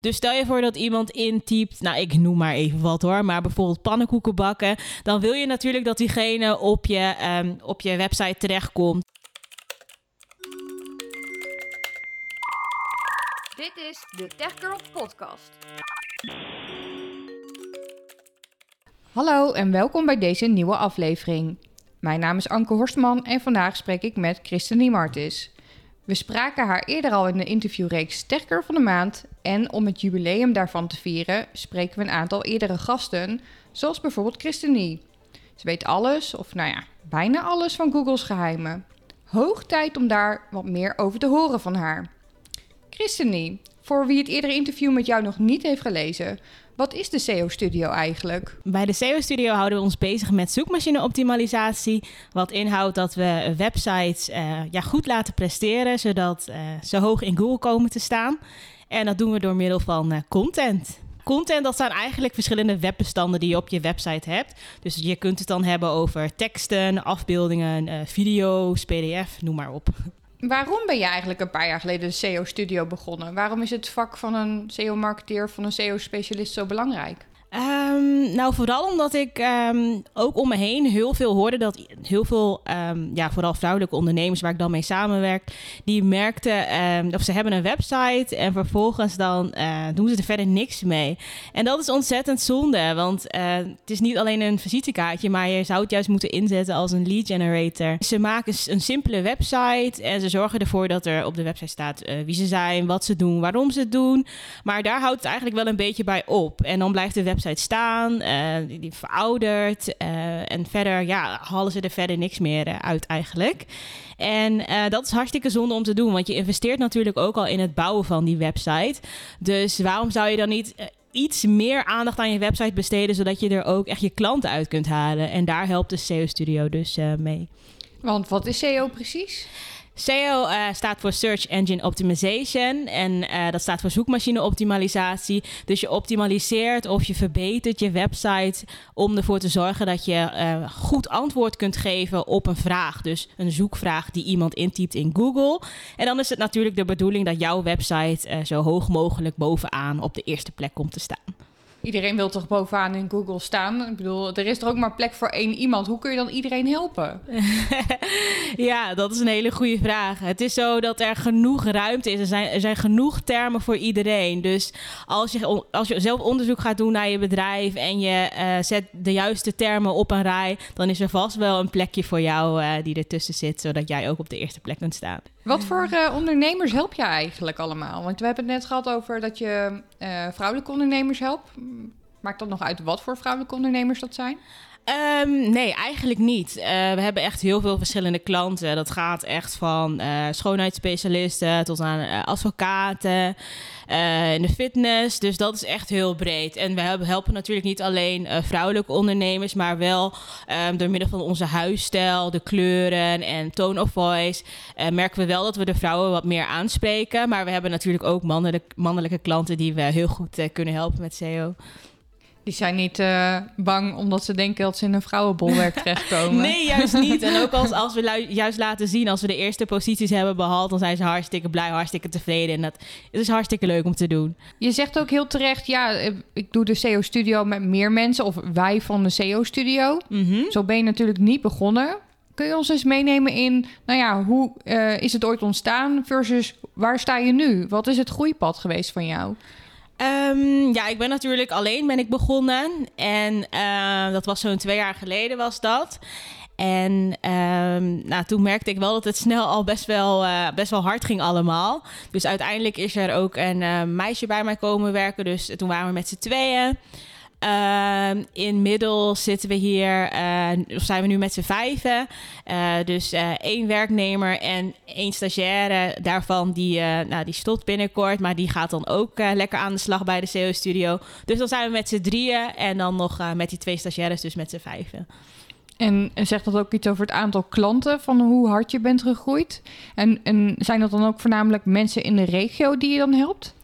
Dus stel je voor dat iemand intypt, nou ik noem maar even wat hoor, maar bijvoorbeeld pannenkoeken bakken, dan wil je natuurlijk dat diegene op je, um, op je website terechtkomt. Dit is de TechGirl Podcast. Hallo en welkom bij deze nieuwe aflevering. Mijn naam is Anke Horstman en vandaag spreek ik met Christine Martis. We spraken haar eerder al in de interviewreeks Techgirl van de Maand. En om het jubileum daarvan te vieren, spreken we een aantal eerdere gasten, zoals bijvoorbeeld Christine. Ze weet alles, of nou ja, bijna alles van Google's geheimen. Hoog tijd om daar wat meer over te horen van haar. Christine, voor wie het eerdere interview met jou nog niet heeft gelezen, wat is de SEO Studio eigenlijk? Bij de SEO Studio houden we ons bezig met zoekmachine-optimalisatie. Wat inhoudt dat we websites uh, ja, goed laten presteren, zodat uh, ze hoog in Google komen te staan. En dat doen we door middel van uh, content. Content, dat zijn eigenlijk verschillende webbestanden die je op je website hebt. Dus je kunt het dan hebben over teksten, afbeeldingen, video's, pdf, noem maar op. Waarom ben je eigenlijk een paar jaar geleden de SEO-studio begonnen? Waarom is het vak van een SEO-marketeer, van een SEO-specialist zo belangrijk? Um, nou, vooral omdat ik um, ook om me heen heel veel hoorde dat heel veel, um, ja, vooral vrouwelijke ondernemers waar ik dan mee samenwerk, die merkten dat ze hebben een website en vervolgens dan uh, doen ze er verder niks mee. En dat is ontzettend zonde, want uh, het is niet alleen een visitekaartje, maar je zou het juist moeten inzetten als een lead generator. Ze maken een simpele website en ze zorgen ervoor dat er op de website staat uh, wie ze zijn, wat ze doen, waarom ze het doen. Maar daar houdt het eigenlijk wel een beetje bij op. En dan blijft de website website staan, uh, die verouderd. Uh, en verder ja, halen ze er verder niks meer uh, uit eigenlijk. En dat is hartstikke zonde om te doen, want je investeert natuurlijk ook al in het bouwen van die website. Dus waarom zou je dan niet iets meer aandacht aan je website besteden, zodat je er ook echt je klanten uit kunt halen? En daar helpt de SEO Studio dus mee. Want wat is SEO precies? SEO uh, staat voor Search Engine Optimization en uh, dat staat voor zoekmachine optimalisatie. Dus je optimaliseert of je verbetert je website om ervoor te zorgen dat je uh, goed antwoord kunt geven op een vraag. Dus een zoekvraag die iemand intypt in Google. En dan is het natuurlijk de bedoeling dat jouw website zo hoog mogelijk bovenaan op de eerste plek komt te staan. Iedereen wil toch bovenaan in Google staan? Ik bedoel, er is er ook maar plek voor één iemand. Hoe kun je dan iedereen helpen? ja, dat is een hele goede vraag. Het is zo dat er genoeg ruimte is. Er zijn, er zijn genoeg termen voor iedereen. Dus als je, als je zelf onderzoek gaat doen naar je bedrijf en je uh, zet de juiste termen op een rij, dan is er vast wel een plekje voor jou uh, die ertussen zit, zodat jij ook op de eerste plek kunt staan. Wat voor uh, ondernemers help je eigenlijk allemaal? Want we hebben het net gehad over dat je uh, vrouwelijke ondernemers helpt. Maakt dat nog uit wat voor vrouwelijke ondernemers dat zijn? Um, nee, eigenlijk niet. Uh, we hebben echt heel veel verschillende klanten. Dat gaat echt van schoonheidsspecialisten tot aan uh, in de fitness. Dus dat is echt heel breed. En we helpen natuurlijk niet alleen vrouwelijke ondernemers, maar wel um, door middel van onze huisstijl, de kleuren en tone of voice, merken we wel dat we de vrouwen wat meer aanspreken. Maar we hebben natuurlijk ook mannelijk, mannelijke klanten die we heel goed kunnen helpen met SEO. Die zijn niet uh, bang omdat ze denken dat ze in een vrouwenbolwerk terechtkomen. nee, juist niet. En ook als, als we juist laten zien, als we de eerste posities hebben behaald, dan zijn ze hartstikke blij, hartstikke tevreden. En dat is hartstikke leuk om te doen. Je zegt ook heel terecht, ja, eh, ik doe de SEO Studio met meer mensen, of wij van de SEO Studio. Mm -hmm. Zo ben je natuurlijk niet begonnen. Kun je ons eens meenemen in, nou ja, hoe uh, is het ooit ontstaan versus waar sta je nu? Wat is het groeipad geweest van jou? Um, ja, ik ben natuurlijk alleen ben ik begonnen. En uh, dat was zo'n twee jaar geleden was dat. En um, nou, toen merkte ik wel dat het snel al best wel, uh, best wel hard ging allemaal. Dus uiteindelijk is er ook een uh, meisje bij mij komen werken. Dus toen waren we met z'n tweeën. Uh, inmiddels zitten we hier, uh, of zijn we nu met z'n vijven. Uh, dus één werknemer en één stagiaire daarvan, die, nou, die stopt binnenkort. Maar die gaat dan ook lekker aan de slag bij de CEO Studio. Dus dan zijn we met z'n drieën en dan nog met die twee stagiaires, dus met z'n vijven. En, en zegt dat ook iets over het aantal klanten, van hoe hard je bent gegroeid? En, en zijn dat dan ook voornamelijk mensen in de regio die je dan helpt?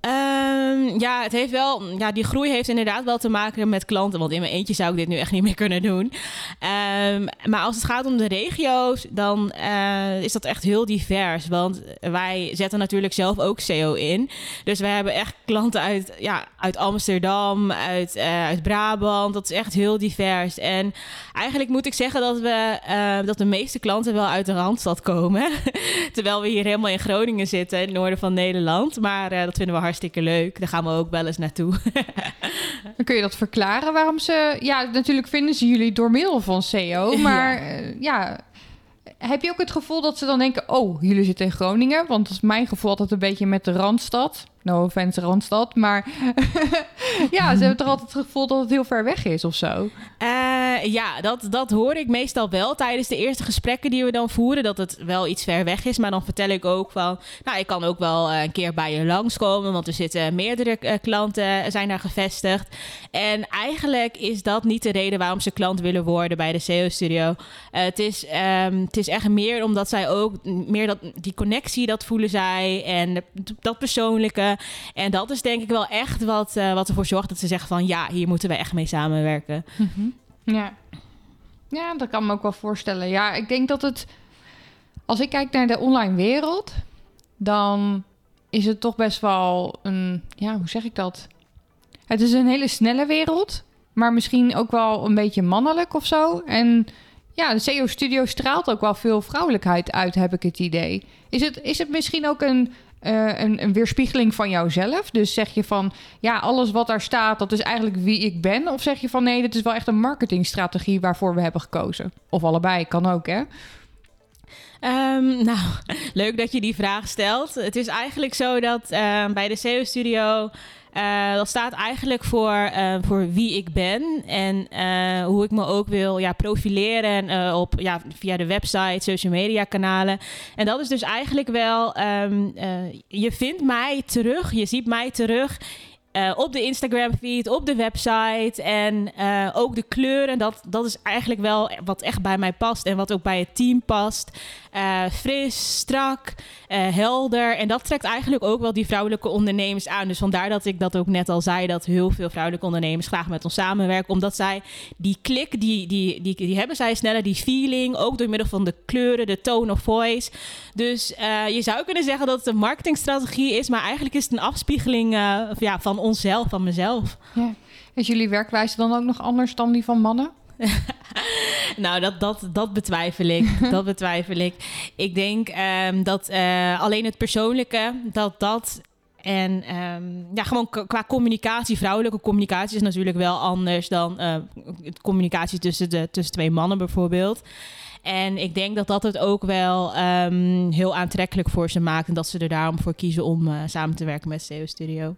Um, ja, het heeft wel, ja, die groei heeft inderdaad wel te maken met klanten. Want in mijn eentje zou ik dit nu echt niet meer kunnen doen. Ehm, maar als het gaat om de regio's, dan eh, is dat echt heel divers. Want wij zetten natuurlijk zelf ook SEO in. Dus wij hebben echt klanten uit, ja, uit Amsterdam, uit, uh, uit Brabant. Dat is echt heel divers. En eigenlijk moet ik zeggen dat, we, uh, dat de meeste klanten wel uit de Randstad komen. Terwijl we hier helemaal in Groningen zitten, in het noorden van Nederland. Maar dat vinden we hartstikke leuk. Daar gaan we ook wel eens naartoe. Dan kun je dat verklaren waarom ze... Ja, natuurlijk vinden ze jullie door middel van SEO. Maar ja, ja heb je ook het gevoel dat ze dan denken... oh, jullie zitten in Groningen? Want dat is mijn gevoel altijd een beetje met de Randstad. No offense Randstad, maar ja, ze hebben toch altijd het gevoel dat het heel ver weg is of zo? Uh, ja, dat, dat hoor ik meestal wel tijdens de eerste gesprekken die we dan voeren, dat het wel iets ver weg is. Maar dan vertel ik ook van, nou, ik kan ook wel een keer bij je langskomen, want er zitten meerdere uh, klanten, zijn daar gevestigd. En eigenlijk is dat niet de reden waarom ze klant willen worden bij de SEO-studio. Uh, het, is, um, het is echt meer omdat zij ook, meer dat, die connectie, dat voelen zij en dat persoonlijke. En dat is denk ik wel echt wat, uh, wat ervoor zorgt dat ze zeggen van ja, hier moeten we echt mee samenwerken. -hmm. Ja. ja, dat kan me ook wel voorstellen. Ja, ik denk dat het, als ik kijk naar de online wereld, dan is het toch best wel een, ja, hoe zeg ik dat? Het is een hele snelle wereld, maar misschien ook wel een beetje mannelijk of zo. En ja, de CEO Studio straalt ook wel veel vrouwelijkheid uit, heb ik het idee. Is het, is het misschien ook een uh, een, een, weerspiegeling van jouzelf? Dus zeg je van, ja, alles wat daar staat, dat is eigenlijk wie ik ben? Of zeg je van, nee, dit is wel echt een marketingstrategie waarvoor we hebben gekozen? Of allebei, kan ook, hè? Um, nou, leuk dat je die vraag stelt. Het is eigenlijk zo dat uh, bij de SEO Studio uh, dat staat eigenlijk voor, uh, voor wie ik ben en uh, hoe ik me ook wil ja, profileren op, ja, via de website, social media kanalen. En dat is dus eigenlijk wel, um, je vindt mij terug, je ziet mij terug uh, op de Instagram feed, op de website en uh, ook de kleuren. Dat, dat is eigenlijk wel wat echt bij mij past en wat ook bij het team past. Uh, fris, strak, helder. En dat trekt eigenlijk ook wel die vrouwelijke ondernemers aan. Dus vandaar dat ik dat ook net al zei, dat heel veel vrouwelijke ondernemers graag met ons samenwerken. Omdat zij die klik, die, die, die, die hebben zij sneller, die feeling, ook door middel van de kleuren, de tone of voice. Dus je zou kunnen zeggen dat het een marketingstrategie is, maar eigenlijk is het een afspiegeling ja, van onszelf, van mezelf. Ja. Is jullie werkwijze dan ook nog anders dan die van mannen? nou, dat, dat, dat betwijfel ik. dat betwijfel ik. Ik denk um, dat uh, alleen het persoonlijke, dat dat en um, ja, gewoon qua communicatie, vrouwelijke communicatie is natuurlijk wel anders dan uh, communicatie tussen, de, tussen twee mannen bijvoorbeeld. En ik denk dat dat het ook wel um, heel aantrekkelijk voor ze maakt. En dat ze er daarom voor kiezen om uh, samen te werken met SEO Studio.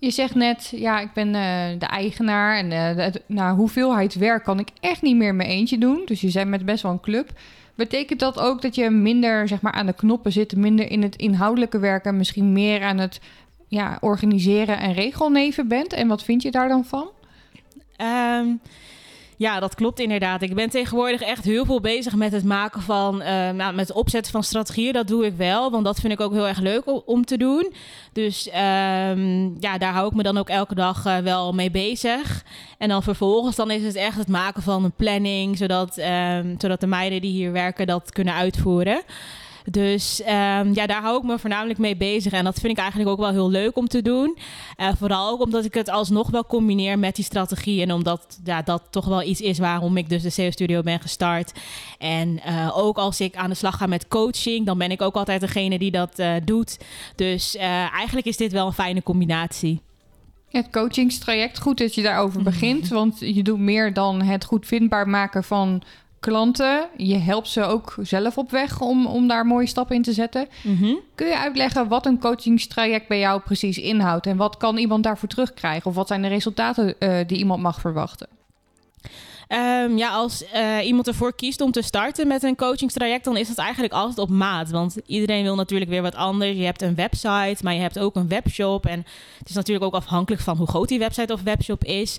Je zegt net, ja, ik ben uh, de eigenaar en uh, hoeveelheid werk kan ik echt niet meer mijn eentje doen. Dus je bent met best wel een club. Betekent dat ook dat je minder zeg maar, aan de knoppen zit, minder in het inhoudelijke werken, misschien meer aan het ja, organiseren en regelneven bent? En wat vind je daar dan van? Um, ja, dat klopt inderdaad. Ik ben tegenwoordig echt heel veel bezig met het maken van, uh, nou, met het opzetten van strategieën. Dat doe ik wel, want dat vind ik ook heel erg leuk om te doen. Dus um, ja, daar hou ik me dan ook elke dag uh, wel mee bezig. En dan vervolgens dan is het echt het maken van een planning, zodat, um, zodat de meiden die hier werken dat kunnen uitvoeren. Dus um, ja, daar hou ik me voornamelijk mee bezig. En dat vind ik eigenlijk ook wel heel leuk om te doen. Uh, vooral ook omdat ik het alsnog wel combineer met die strategie. En omdat ja, dat toch wel iets is waarom ik dus de SEO Studio ben gestart. En uh, ook als ik aan de slag ga met coaching, dan ben ik ook altijd degene die dat uh, doet. Dus eigenlijk is dit wel een fijne combinatie. Het coachingstraject, goed dat je daarover begint. Want je doet meer dan het goed vindbaar maken van klanten. Je helpt ze ook zelf op weg om, om daar mooie stappen in te zetten. Mm -hmm. Kun je uitleggen wat een coachingstraject bij jou precies inhoudt en wat kan iemand daarvoor terugkrijgen? Of wat zijn de resultaten uh, die iemand mag verwachten? Um, ja, als uh, iemand ervoor kiest om te starten met een coachingstraject, dan is dat eigenlijk altijd op maat. Want iedereen wil natuurlijk weer wat anders. Je hebt een website, maar je hebt ook een webshop. En het is natuurlijk ook afhankelijk van hoe groot die website of webshop is.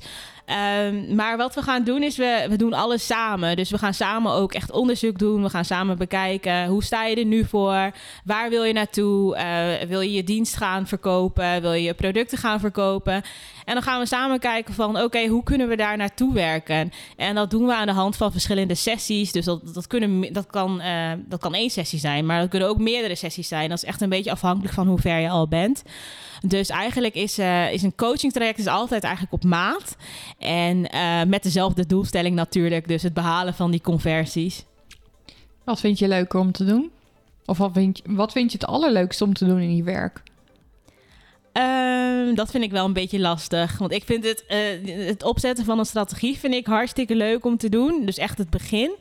Um, maar wat we gaan doen is, we, we doen alles samen. Dus we gaan samen ook echt onderzoek doen. We gaan samen bekijken, hoe sta je er nu voor? Waar wil je naartoe? Uh, wil je je dienst gaan verkopen? Wil je je producten gaan verkopen? En dan gaan we samen kijken van, oké, hoe kunnen we daar naartoe werken? En dat doen we aan de hand van verschillende sessies. Dus dat, dat, kunnen, dat, kan, uh, dat kan één sessie zijn, maar dat kunnen ook meerdere sessies zijn. Dat is echt een beetje afhankelijk van hoe ver je al bent. Dus eigenlijk is, uh, is een coaching traject is altijd eigenlijk op maat. En uh, met dezelfde doelstelling natuurlijk. Dus het behalen van die conversies. Wat vind je leuker om te doen? Of wat vind je, wat vind je het allerleukste om te doen in je werk? Uh, dat vind ik wel een beetje lastig. Want ik vind het, uh, het opzetten van een strategie vind ik hartstikke leuk om te doen. Dus echt het begin.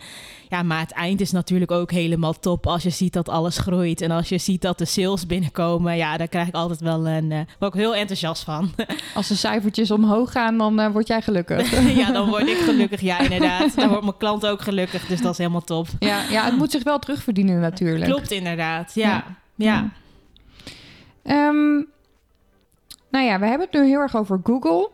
Ja, maar het eind is natuurlijk ook helemaal top als je ziet dat alles groeit. En als je ziet dat de sales binnenkomen. Ja, daar krijg ik altijd wel een, uh, ook heel enthousiast van. Als de cijfertjes omhoog gaan, dan uh, word jij gelukkig. ja, dan word ik gelukkig. Ja, inderdaad. Dan wordt mijn klant ook gelukkig. Dus dat is helemaal top. Ja, ja het moet zich wel terugverdienen natuurlijk. Klopt inderdaad, ja. ja. ja. Um, nou ja, we hebben het nu heel erg over Google.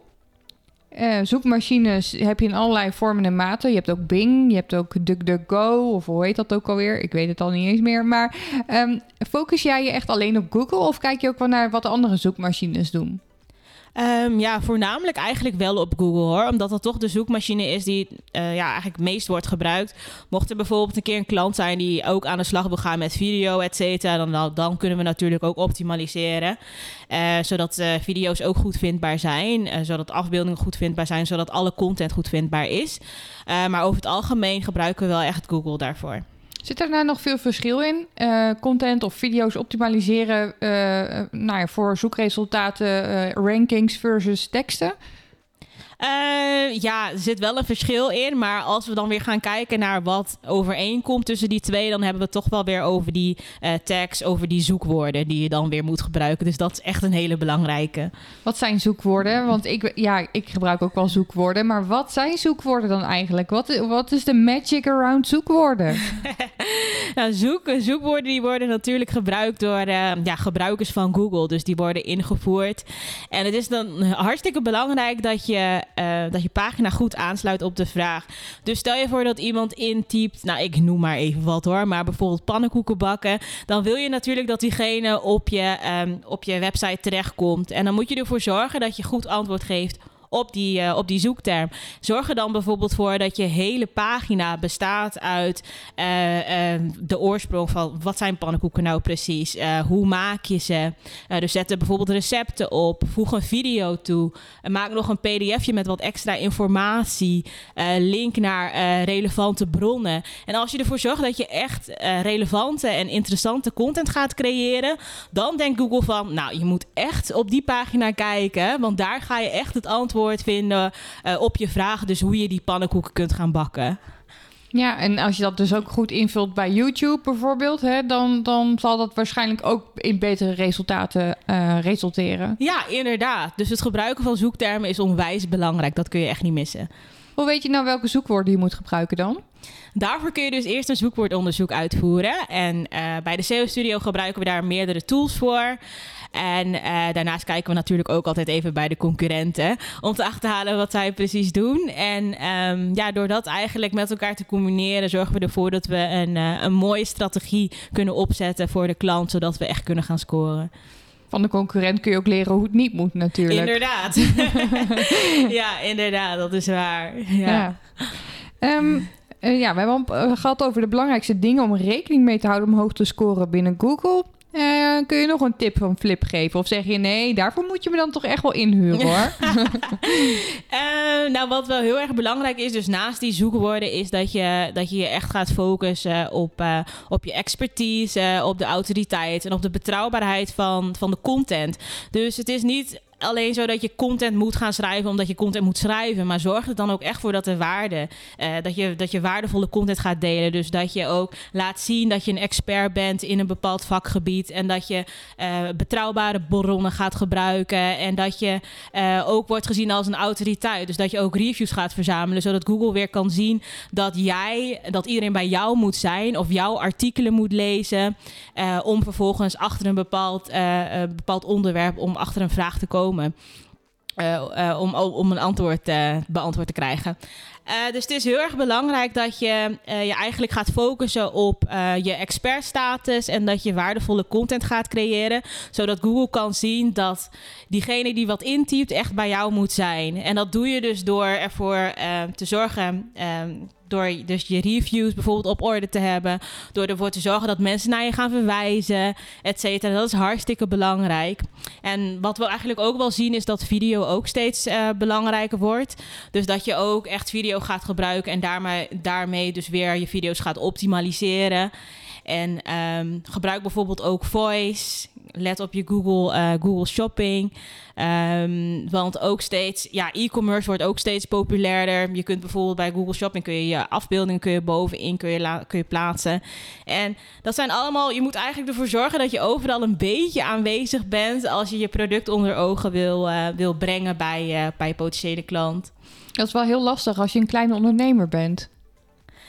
Uh, zoekmachines heb je in allerlei vormen en maten. Je hebt ook Bing, je hebt ook DuckDuckGo, of hoe heet dat ook alweer? Ik weet het al niet eens meer. Maar um, focus jij je echt alleen op Google of kijk je ook wel naar wat andere zoekmachines doen? Um, ja, voornamelijk eigenlijk wel op Google hoor. Omdat dat toch de zoekmachine is die uh, ja, eigenlijk meest wordt gebruikt. Mocht er bijvoorbeeld een keer een klant zijn die ook aan de slag wil gaan met video, et cetera, dan, dan kunnen we natuurlijk ook optimaliseren. Uh, zodat uh, video's ook goed vindbaar zijn. zodat afbeeldingen goed vindbaar zijn. Zodat alle content goed vindbaar is. maar over het algemeen gebruiken we wel echt Google daarvoor. Zit er nou nog veel verschil in? Uh, content of video's optimaliseren uh, nou ja, voor zoekresultaten, rankings versus teksten? Uh, ja, er zit wel een verschil in. Maar als we dan weer gaan kijken naar wat overeenkomt tussen die twee, dan hebben we het toch wel weer over die uh, tags, over die zoekwoorden die je dan weer moet gebruiken. Dus dat is echt een hele belangrijke. Wat zijn zoekwoorden? Want ik, ja, ik gebruik ook wel zoekwoorden. Maar wat zijn zoekwoorden dan eigenlijk? Wat, wat is de magic around zoekwoorden? nou, zoek, zoekwoorden die worden natuurlijk gebruikt door uh, ja, gebruikers van Google. Dus die worden ingevoerd. En het is dan hartstikke belangrijk dat je uh, dat je pagina goed aansluit op de vraag. Dus stel je voor dat iemand intypt, nou ik noem maar even wat hoor, maar bijvoorbeeld pannenkoeken bakken. Dan wil je natuurlijk dat diegene op je, um, op je website terechtkomt. En dan moet je ervoor zorgen dat je goed antwoord geeft op die, uh, op die zoekterm. Zorg er dan bijvoorbeeld voor dat je hele pagina bestaat uit uh, uh, de oorsprong van wat zijn pannenkoeken nou precies? hoe maak je ze? dus zet er bijvoorbeeld recepten op. Voeg een video toe. maak nog een pdfje met wat extra informatie. link naar relevante bronnen. En als je ervoor zorgt dat je echt relevante en interessante content gaat creëren, dan denkt Google van, nou, je moet echt op die pagina kijken, want daar ga je echt het antwoord antwoord vinden uh, op je vraag. Dus hoe je die pannenkoeken kunt gaan bakken. Ja, en als je dat dus ook goed invult bij YouTube bijvoorbeeld, hè, dan, dan zal dat waarschijnlijk ook in betere resultaten uh, resulteren. Ja, inderdaad. Dus het gebruiken van zoektermen is onwijs belangrijk. Dat kun je echt niet missen. Hoe weet je nou welke zoekwoorden je moet gebruiken dan? Daarvoor kun je dus eerst een zoekwoordonderzoek uitvoeren. En uh, bij de SEO Studio gebruiken we daar meerdere tools voor. En uh, daarnaast kijken we natuurlijk ook altijd even bij de concurrenten om te achterhalen wat zij precies doen. En um, ja, door dat eigenlijk met elkaar te combineren, zorgen we ervoor dat we een, uh, een mooie strategie kunnen opzetten voor de klant, zodat we echt kunnen gaan scoren. Van de concurrent kun je ook leren hoe het niet moet, natuurlijk. Inderdaad. ja, inderdaad, dat is waar. Ja. ja. Um, uh, ja, we hebben gehad over de belangrijkste dingen om rekening mee te houden om hoog te scoren binnen Google. Uh, kun je nog een tip van Flip geven? Of zeg je nee, daarvoor moet je me dan toch echt wel inhuren hoor? uh, nou, wat wel heel erg belangrijk is, dus naast die zoekwoorden, is dat je dat je, je echt gaat focussen op, uh, op je expertise, op de autoriteit en op de betrouwbaarheid van, van de content. Dus het is niet alleen zo dat je content moet gaan schrijven omdat je content moet schrijven. Maar zorg er dan ook echt voor dat er waarde, uh, dat, je, dat je waardevolle content gaat delen. Dus dat je ook laat zien dat je een expert bent in een bepaald vakgebied. En dat je uh, betrouwbare bronnen gaat gebruiken. En dat je uh, ook wordt gezien als een autoriteit. Dus dat je ook reviews gaat verzamelen. Zodat Google weer kan zien dat jij, dat iedereen bij jou moet zijn. Of jouw artikelen moet lezen. om vervolgens achter een bepaald, bepaald onderwerp, om achter een vraag te komen. Uh, uh, om, om een antwoord uh, beantwoord te krijgen. dus het is heel erg belangrijk dat je je eigenlijk gaat focussen op je expertstatus en dat je waardevolle content gaat creëren, zodat Google kan zien dat diegene die wat intypt echt bij jou moet zijn. En dat doe je dus door ervoor te zorgen door dus je reviews bijvoorbeeld op orde te hebben. Door ervoor te zorgen dat mensen naar je gaan verwijzen, et cetera. Dat is hartstikke belangrijk. En wat we eigenlijk ook wel zien is dat video ook steeds uh, belangrijker wordt. Dus dat je ook echt video gaat gebruiken en daarmee, daarmee dus weer je video's gaat optimaliseren. En um, gebruik bijvoorbeeld ook voice. Let op je Google, uh, Google Shopping. Um, want ook steeds, ja, e-commerce wordt ook steeds populairder. Je kunt bijvoorbeeld bij Google Shopping kun je je afbeeldingen kun je bovenin kun je, kun je plaatsen. En dat zijn allemaal, je moet eigenlijk ervoor zorgen dat je overal een beetje aanwezig bent als je je product onder ogen wil, uh, wil brengen bij, uh, bij je potentiële klant. Dat is wel heel lastig als je een kleine ondernemer bent.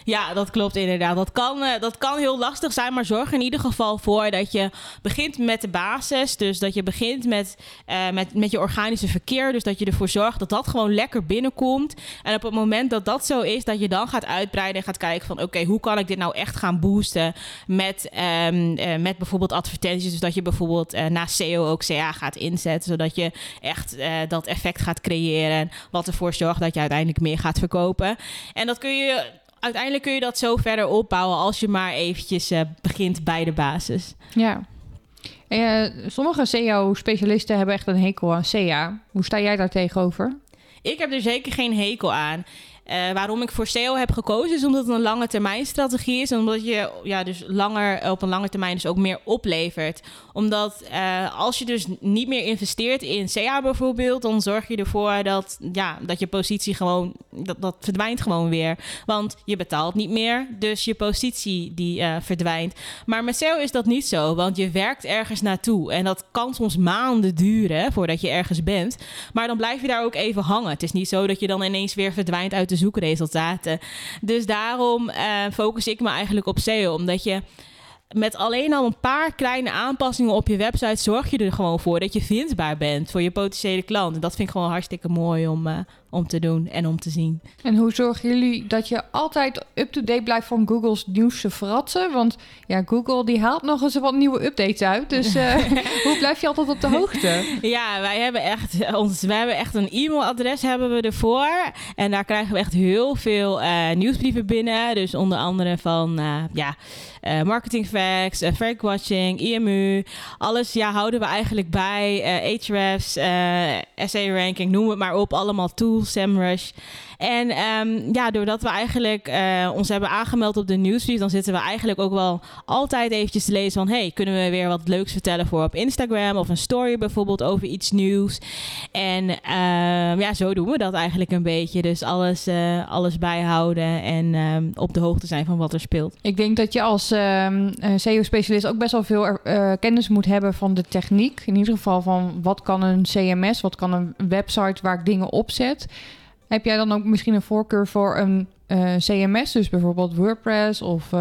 Ja, dat klopt inderdaad. Dat kan, uh, dat kan heel lastig zijn, maar zorg in ieder geval voor dat je begint met de basis. Dus dat je begint met, uh, met, met je organische verkeer. Dus dat je ervoor zorgt dat dat gewoon lekker binnenkomt. En op het moment dat dat zo is, dat je dan gaat uitbreiden en gaat kijken van... oké, hoe kan ik dit nou echt gaan boosten met, um, uh, met bijvoorbeeld advertenties. Dus dat je bijvoorbeeld na SEO ook CA gaat inzetten. Zodat je echt dat effect gaat creëren. Wat ervoor zorgt dat je uiteindelijk meer gaat verkopen. En dat kun je uiteindelijk kun je dat zo verder opbouwen als je maar eventjes uh, begint bij de basis. Ja. Uh, sommige SEO-specialisten hebben echt een hekel aan SEA. Hoe sta jij daar tegenover? Ik heb er zeker geen hekel aan. Uh, waarom ik voor SEO heb gekozen is omdat het een lange termijn strategie is. Omdat je ja, dus langer, op een lange termijn dus ook meer oplevert. Omdat uh, als je dus niet meer investeert in SEA bijvoorbeeld, dan zorg je ervoor dat, ja, dat je positie gewoon, dat, dat verdwijnt gewoon weer. Want je betaalt niet meer, dus je positie die verdwijnt. Maar met SEO is dat niet zo, want je werkt ergens naartoe. En dat kan soms maanden duren voordat je ergens bent. Maar dan blijf je daar ook even hangen. Het is niet zo dat je dan ineens weer verdwijnt uit de zoekresultaten. Dus daarom uh, focus ik me eigenlijk op SEO, omdat je met alleen al een paar kleine aanpassingen op je website zorg je er gewoon voor dat je vindbaar bent voor je potentiële klant. En dat vind ik gewoon hartstikke mooi om, uh, om te doen en om te zien. En hoe zorgen jullie dat je altijd up-to-date blijft van Google's nieuwste fratsen? Want ja, Google die haalt nog eens wat nieuwe updates uit. Dus uh, hoe blijf je altijd op de hoogte? Ja, wij hebben echt, ons, wij hebben echt een e-mailadres hebben we ervoor. En daar krijgen we echt heel veel uh, nieuwsbrieven binnen. Dus onder andere van ja, marketing facts, uh, watching, IMU. Alles ja, houden we eigenlijk bij. Ahrefs, SA ranking, noem het maar op. Allemaal tools SEMrush. En um, ja, doordat we eigenlijk uh, ons hebben aangemeld op de nieuwsbrief, dan zitten we eigenlijk ook wel altijd eventjes te lezen van, hey, kunnen we weer wat leuks vertellen voor op Instagram of een story bijvoorbeeld over iets nieuws. En um, ja, zo doen we dat eigenlijk een beetje. Dus alles, uh, alles bijhouden en um, op de hoogte zijn van wat er speelt. Ik denk dat je als SEO-specialist ook best wel veel kennis moet hebben van de techniek. In ieder geval van wat kan een CMS, wat kan een website waar ik dingen opzet. Heb jij dan ook misschien een voorkeur voor een uh, CMS, dus bijvoorbeeld WordPress of uh,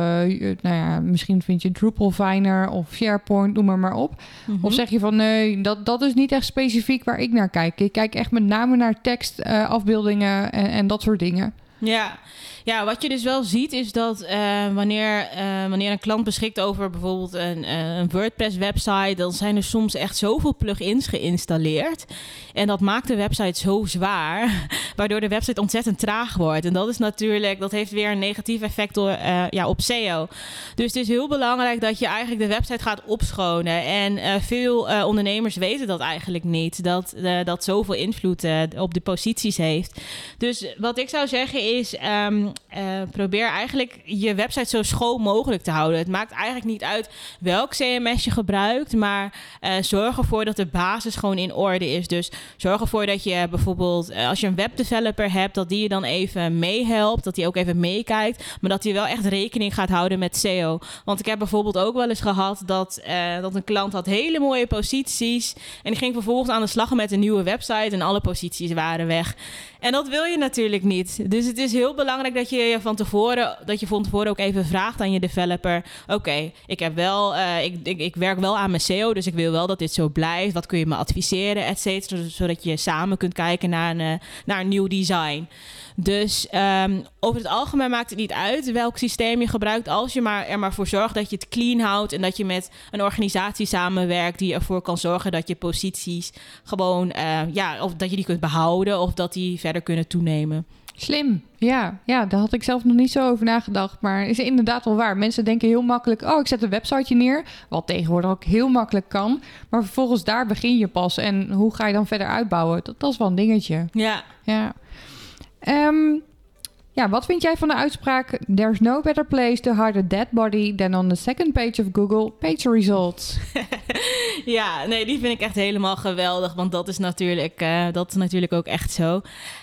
nou ja, misschien vind je Drupalviner of SharePoint, noem maar maar op. Mm -hmm. Of zeg je van nee, dat, dat is niet echt specifiek waar ik naar kijk. Ik kijk echt met name naar tekst, uh, afbeeldingen en, en dat soort dingen. Ja. Ja, wat je dus wel ziet is dat uh, wanneer, uh, wanneer een klant beschikt over bijvoorbeeld een, uh, een WordPress-website, dan zijn er soms echt zoveel plugins geïnstalleerd. En dat maakt de website zo zwaar, waardoor de website ontzettend traag wordt. En dat is natuurlijk, dat heeft weer een negatief effect door, ja, op SEO. Dus het is heel belangrijk dat je eigenlijk de website gaat opschonen. En veel ondernemers weten dat eigenlijk niet, dat dat zoveel invloed op de posities heeft. Dus wat ik zou zeggen is, um, probeer eigenlijk je website zo schoon mogelijk te houden. Het maakt eigenlijk niet uit welk CMS je gebruikt, maar uh, zorg ervoor dat de basis gewoon in orde is. Dus zorg ervoor dat je bijvoorbeeld, als je een webdeveloper hebt, dat die je dan even meehelpt, dat die ook even meekijkt, maar dat hij wel echt rekening gaat houden met SEO. Want ik heb bijvoorbeeld ook wel eens gehad dat, dat een klant had hele mooie posities en die ging vervolgens aan de slag met een nieuwe website en alle posities waren weg. En dat wil je natuurlijk niet. Dus het is heel belangrijk dat je je van tevoren, dat je van tevoren ook even vraagt aan je developer. Oké, ik heb wel, uh, ik, ik, ik, werk wel aan mijn SEO, dus ik wil wel dat dit zo blijft. Wat kun je me adviseren, et cetera, zodat je samen kunt kijken naar een, uh, naar een nieuw design. Dus um, over het algemeen maakt het niet uit welk systeem je gebruikt. Als je maar er maar voor zorgt dat je het clean houdt. En dat je met een organisatie samenwerkt die ervoor kan zorgen dat je posities gewoon, uh, ja, of dat je die kunt behouden of dat die verder kunnen toenemen. Slim, ja. Ja, daar had ik zelf nog niet zo over nagedacht. Maar is inderdaad wel waar. Mensen denken heel makkelijk... oh, ik zet een websiteje neer. Wat tegenwoordig ook heel makkelijk kan. Maar vervolgens daar begin je pas. En hoe ga je dan verder uitbouwen? Dat, dat is wel een dingetje. Ja. Ja. Um, ja, wat vind jij van de uitspraak... There's no better place to hide a dead body... than on the second page of Google Page Results? ja, nee, die vind ik echt helemaal geweldig. Want dat is natuurlijk, uh, dat is natuurlijk ook echt zo.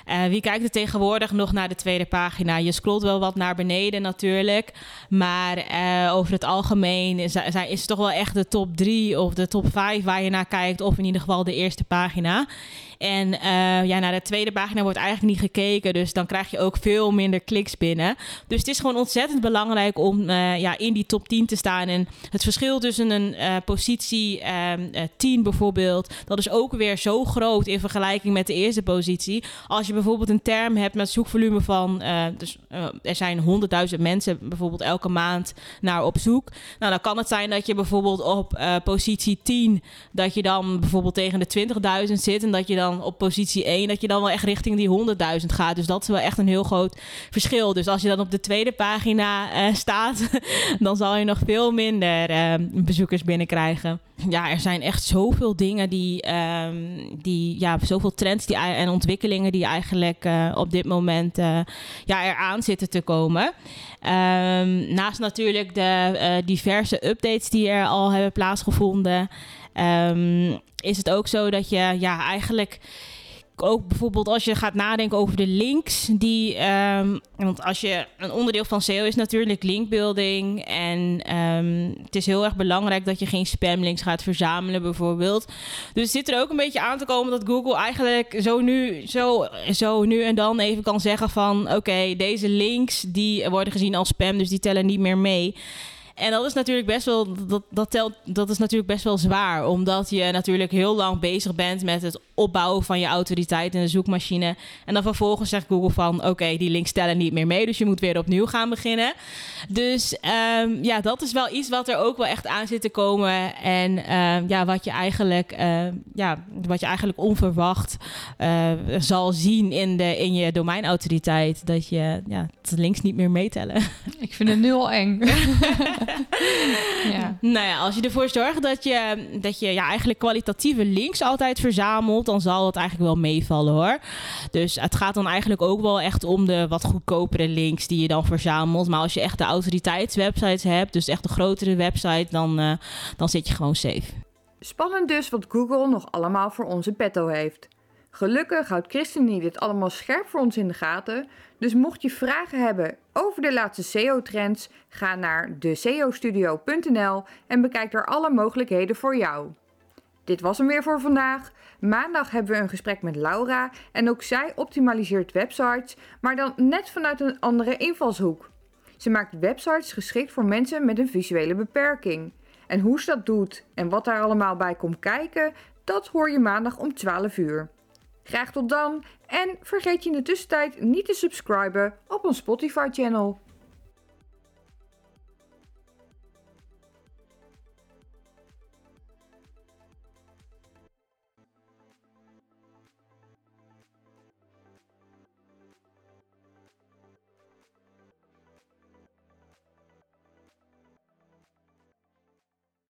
Uh, wie kijkt er tegenwoordig nog naar de tweede pagina? Je scrolt wel wat naar beneden natuurlijk. Maar uh, over het algemeen is, is het toch wel echt de top drie of de top vijf waar je naar kijkt. Of in ieder geval de eerste pagina. En uh, ja, naar de tweede pagina wordt eigenlijk niet gekeken. Dus dan krijg je ook veel minder kliks binnen. Dus het is gewoon ontzettend belangrijk om uh, ja, in die top 10 te staan. En het verschil tussen een uh, positie 10 bijvoorbeeld, dat is ook weer zo groot in vergelijking met de eerste positie. Als je bijvoorbeeld een term hebt met zoekvolume van, dus er zijn 100.000 mensen bijvoorbeeld elke maand naar op zoek. Nou, dan kan het zijn dat je bijvoorbeeld op positie 10, dat je dan bijvoorbeeld tegen de 20.000 zit en dat je dan op positie 1, dat je dan wel echt richting die 100.000 gaat. Dus dat is wel echt een heel groot verschil. Dus als je dan op de tweede pagina uh, staat, dan zal je nog veel minder uh, bezoekers binnenkrijgen. Ja, er zijn echt zoveel dingen die, um, die ja, zoveel trends die, en ontwikkelingen die eigenlijk uh, op dit moment ja, eraan zitten te komen. Um, naast natuurlijk de diverse updates die er al hebben plaatsgevonden. Um, is het ook zo dat je ja, eigenlijk ook bijvoorbeeld als je gaat nadenken over de links die um, want als je een onderdeel van SEO is natuurlijk linkbuilding en um, het is heel erg belangrijk dat je geen spamlinks gaat verzamelen bijvoorbeeld. Dus zit er ook een beetje aan te komen dat Google eigenlijk zo nu zo, zo nu en dan even kan zeggen van oké deze links die worden gezien als spam dus die tellen niet meer mee. En dat is natuurlijk best wel, dat, dat, telt, dat is natuurlijk best wel zwaar. Omdat je natuurlijk heel lang bezig bent met het opbouwen van je autoriteit in de zoekmachine. En dan vervolgens zegt Google van oké, die links tellen niet meer mee. Dus je moet weer opnieuw gaan beginnen. Dus um, ja, dat is wel iets wat er ook wel echt aan zit te komen. En um, ja, wat je eigenlijk, uh, ja, wat je eigenlijk onverwacht uh, zal zien in, de, in je domeinautoriteit. Dat je ja, de links niet meer meetellen. Ik vind het nu al eng. ja. Nou ja, als je ervoor zorgt dat je, dat je ja, eigenlijk kwalitatieve links altijd verzamelt, dan zal het eigenlijk wel meevallen hoor. Dus het gaat dan eigenlijk ook wel echt om de wat goedkopere links die je dan verzamelt. Maar als je echt de autoriteitswebsites hebt, dus echt de grotere website, dan, uh, dan zit je gewoon safe. Spannend dus wat Google nog allemaal voor onze petto heeft. Gelukkig houdt ChristenUnie dit allemaal scherp voor ons in de gaten. Dus mocht je vragen hebben over de laatste SEO-trends, ga naar deseostudio.nl en bekijk daar alle mogelijkheden voor jou. Dit was hem weer voor vandaag. Maandag hebben we een gesprek met Laura en ook zij optimaliseert websites, maar dan net vanuit een andere invalshoek. Ze maakt websites geschikt voor mensen met een visuele beperking. En hoe ze dat doet en wat daar allemaal bij komt kijken, dat hoor je maandag om 12 uur. Graag tot dan en vergeet je in de tussentijd niet te subscriben op ons Spotify channel.